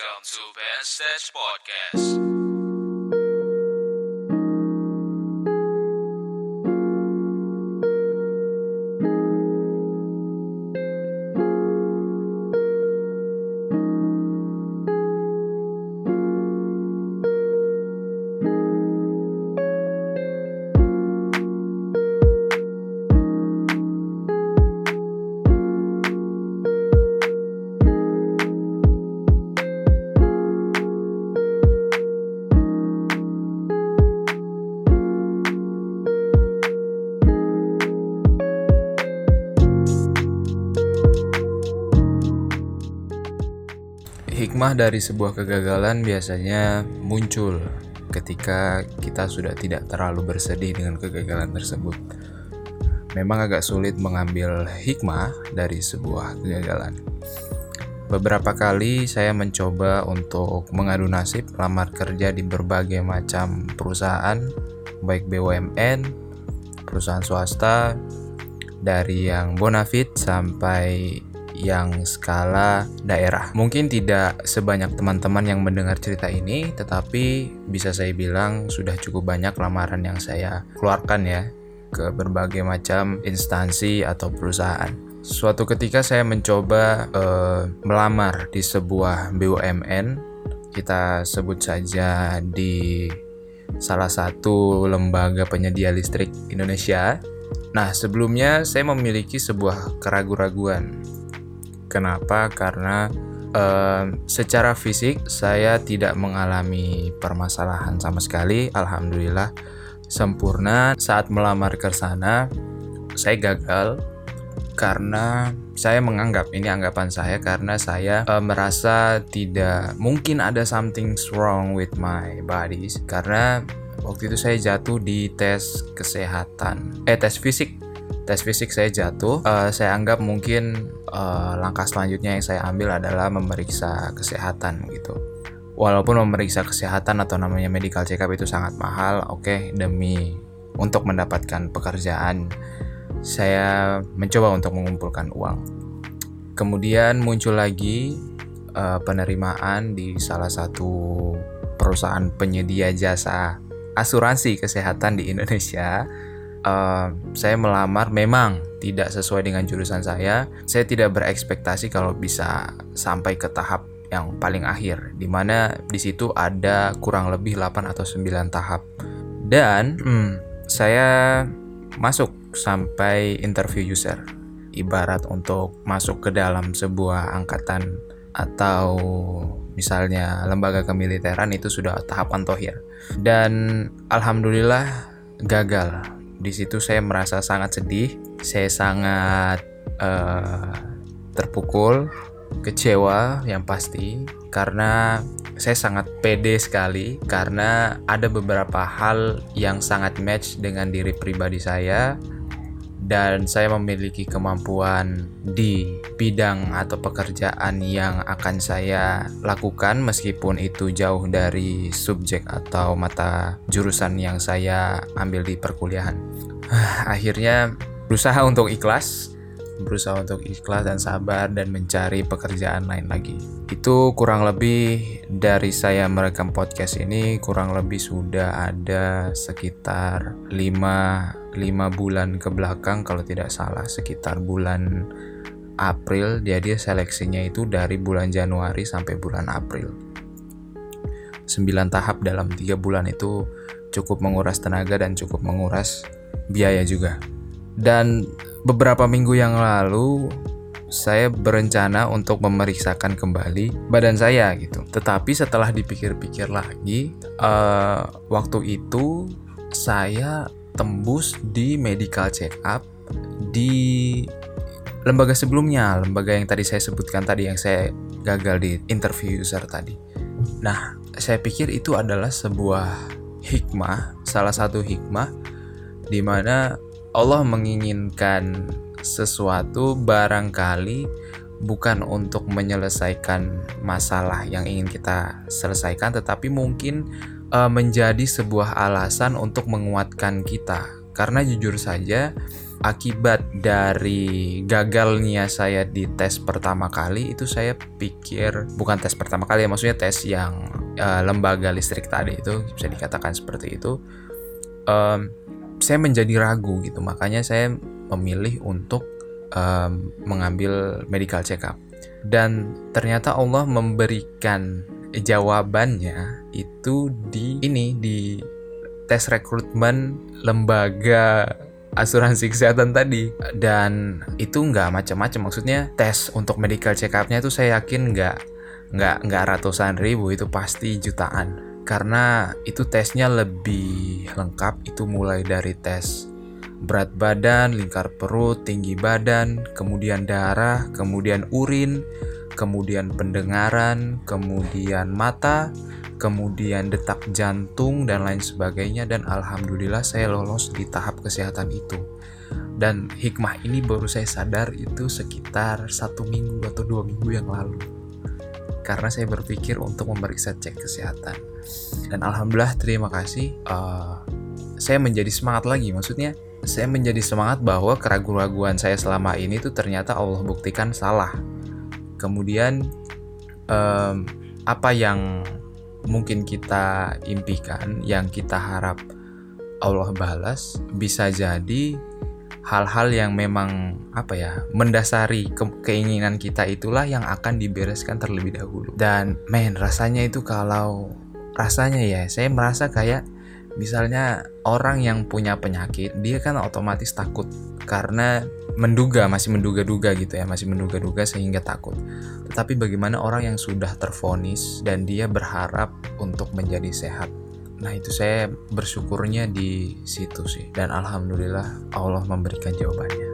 Welcome to Ben Stage Podcast. Hikmah dari sebuah kegagalan biasanya muncul ketika kita sudah tidak terlalu bersedih dengan kegagalan tersebut. Memang agak sulit mengambil hikmah dari sebuah kegagalan. Beberapa kali saya mencoba untuk mengadu nasib lamar kerja di berbagai macam perusahaan, baik BUMN, perusahaan swasta, dari yang bonafit sampai yang skala daerah. Mungkin tidak sebanyak teman-teman yang mendengar cerita ini, tetapi bisa saya bilang sudah cukup banyak lamaran yang saya keluarkan ya ke berbagai macam instansi atau perusahaan. Suatu ketika saya mencoba uh, melamar di sebuah BUMN, kita sebut saja di salah satu lembaga penyedia listrik Indonesia. Nah, sebelumnya saya memiliki sebuah keraguan-raguan Kenapa? Karena uh, secara fisik saya tidak mengalami permasalahan sama sekali. Alhamdulillah sempurna. Saat melamar ke sana, saya gagal karena saya menganggap ini anggapan saya karena saya uh, merasa tidak mungkin ada something wrong with my bodies karena waktu itu saya jatuh di tes kesehatan eh tes fisik tes fisik saya jatuh, uh, saya anggap mungkin uh, langkah selanjutnya yang saya ambil adalah memeriksa kesehatan gitu. Walaupun memeriksa kesehatan atau namanya medical check up itu sangat mahal, oke okay, demi untuk mendapatkan pekerjaan saya mencoba untuk mengumpulkan uang. Kemudian muncul lagi uh, penerimaan di salah satu perusahaan penyedia jasa asuransi kesehatan di Indonesia uh, saya melamar memang tidak sesuai dengan jurusan saya. Saya tidak berekspektasi kalau bisa sampai ke tahap yang paling akhir, di mana di situ ada kurang lebih 8 atau 9 tahap. Dan hmm, saya masuk sampai interview user. Ibarat untuk masuk ke dalam sebuah angkatan atau misalnya lembaga kemiliteran itu sudah tahapan tohir. Dan alhamdulillah gagal di situ saya merasa sangat sedih, saya sangat uh, terpukul, kecewa yang pasti. Karena saya sangat pede sekali karena ada beberapa hal yang sangat match dengan diri pribadi saya dan saya memiliki kemampuan di bidang atau pekerjaan yang akan saya lakukan meskipun itu jauh dari subjek atau mata jurusan yang saya ambil di perkuliahan. Akhirnya berusaha untuk ikhlas, berusaha untuk ikhlas dan sabar dan mencari pekerjaan lain lagi. Itu kurang lebih dari saya merekam podcast ini kurang lebih sudah ada sekitar 5 5 bulan ke belakang kalau tidak salah sekitar bulan April. Jadi seleksinya itu dari bulan Januari sampai bulan April. 9 tahap dalam 3 bulan itu cukup menguras tenaga dan cukup menguras biaya juga. Dan beberapa minggu yang lalu saya berencana untuk memeriksakan kembali badan saya gitu. Tetapi setelah dipikir-pikir lagi, uh, waktu itu saya tembus di medical check up di lembaga sebelumnya, lembaga yang tadi saya sebutkan tadi yang saya gagal di interview user tadi. Nah, saya pikir itu adalah sebuah hikmah, salah satu hikmah di mana Allah menginginkan sesuatu barangkali bukan untuk menyelesaikan masalah yang ingin kita selesaikan, tetapi mungkin uh, menjadi sebuah alasan untuk menguatkan kita. Karena jujur saja, akibat dari gagalnya saya di tes pertama kali itu saya pikir bukan tes pertama kali ya maksudnya tes yang uh, lembaga listrik tadi itu bisa dikatakan seperti itu um, saya menjadi ragu gitu. Makanya saya memilih untuk um, mengambil medical check up dan ternyata Allah memberikan jawabannya itu di ini di tes rekrutmen lembaga asuransi kesehatan tadi. Dan itu nggak macam-macam. Maksudnya tes untuk medical check upnya itu saya yakin nggak nggak nggak ratusan ribu. Itu pasti jutaan. Karena itu tesnya lebih lengkap itu mulai dari tes berat badan, lingkar perut, tinggi badan, kemudian darah, kemudian urin, kemudian pendengaran, kemudian mata, kemudian detak jantung dan lain sebagainya. Dan alhamdulillah saya lolos di tahap kesehatan itu. Dan hikmah ini baru saya sadar itu sekitar satu minggu atau dua minggu yang lalu karena saya berpikir untuk memeriksa cek kesehatan. Dan alhamdulillah terima kasih uh, saya menjadi semangat lagi. Maksudnya saya menjadi semangat bahwa keraguan-raguan saya selama ini tuh ternyata Allah buktikan salah. Kemudian um, apa yang mungkin kita impikan, yang kita harap Allah balas, bisa jadi hal-hal yang memang apa ya mendasari ke keinginan kita itulah yang akan dibereskan terlebih dahulu. Dan men rasanya itu kalau rasanya ya saya merasa kayak misalnya orang yang punya penyakit dia kan otomatis takut. Karena menduga masih menduga-duga gitu ya masih menduga-duga sehingga takut. Tetapi bagaimana orang yang sudah terfonis dan dia berharap untuk menjadi sehat nah itu saya bersyukurnya di situ sih. Dan alhamdulillah Allah memberikan jawabannya